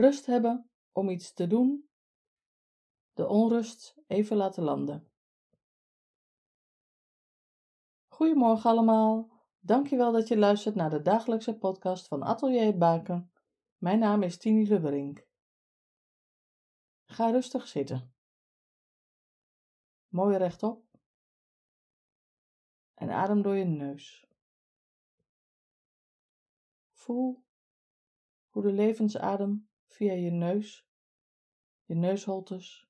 Rust hebben om iets te doen. De onrust even laten landen. Goedemorgen allemaal. Dankjewel dat je luistert naar de dagelijkse podcast van Atelier Baken. Mijn naam is Tini Lubberink. Ga rustig zitten. Mooi rechtop. En adem door je neus. Voel hoe de levensadem via je neus, je neusholtes,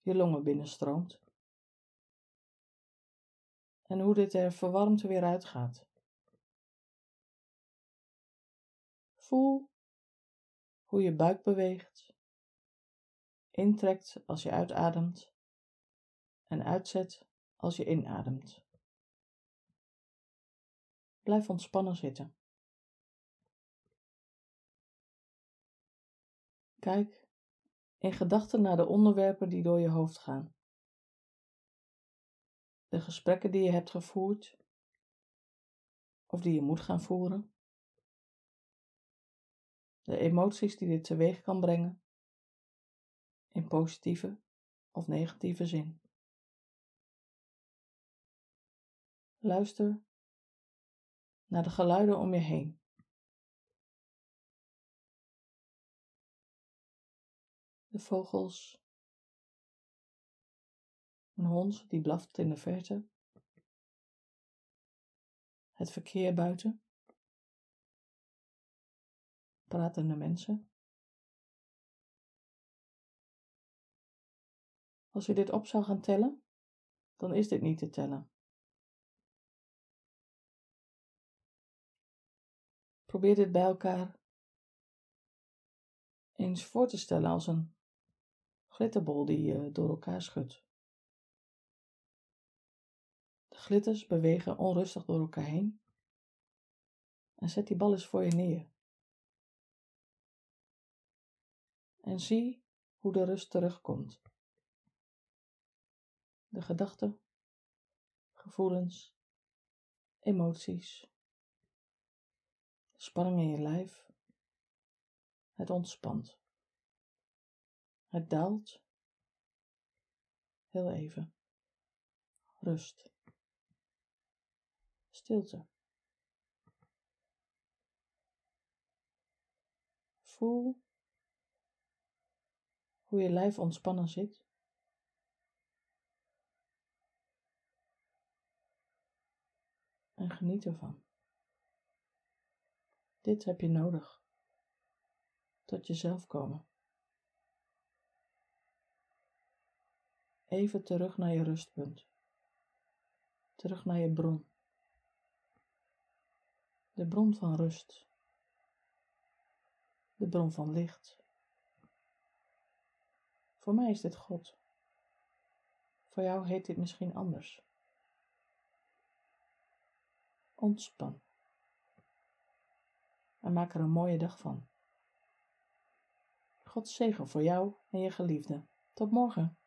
je longen binnenstroomt. En hoe dit er verwarmd weer uitgaat. Voel hoe je buik beweegt, intrekt als je uitademt en uitzet als je inademt. Blijf ontspannen zitten. Kijk in gedachten naar de onderwerpen die door je hoofd gaan. De gesprekken die je hebt gevoerd of die je moet gaan voeren. De emoties die dit teweeg kan brengen in positieve of negatieve zin. Luister naar de geluiden om je heen. De vogels. Een hond die blaft in de verte. Het verkeer buiten. Pratende mensen. Als je dit op zou gaan tellen, dan is dit niet te tellen. Probeer dit bij elkaar eens voor te stellen als een glitterbol die je door elkaar schudt. De glitters bewegen onrustig door elkaar heen. En zet die bal eens voor je neer. En zie hoe de rust terugkomt. De gedachten, gevoelens, emoties, spanning in je lijf. Het ontspant. Het daalt. Heel even. Rust. Stilte. Voel hoe je lijf ontspannen zit. En geniet ervan. Dit heb je nodig. Tot jezelf komen. Even terug naar je rustpunt. Terug naar je bron. De bron van rust. De bron van licht. Voor mij is dit God. Voor jou heet dit misschien anders. Ontspan. En maak er een mooie dag van. God zegen voor jou en je geliefde. Tot morgen.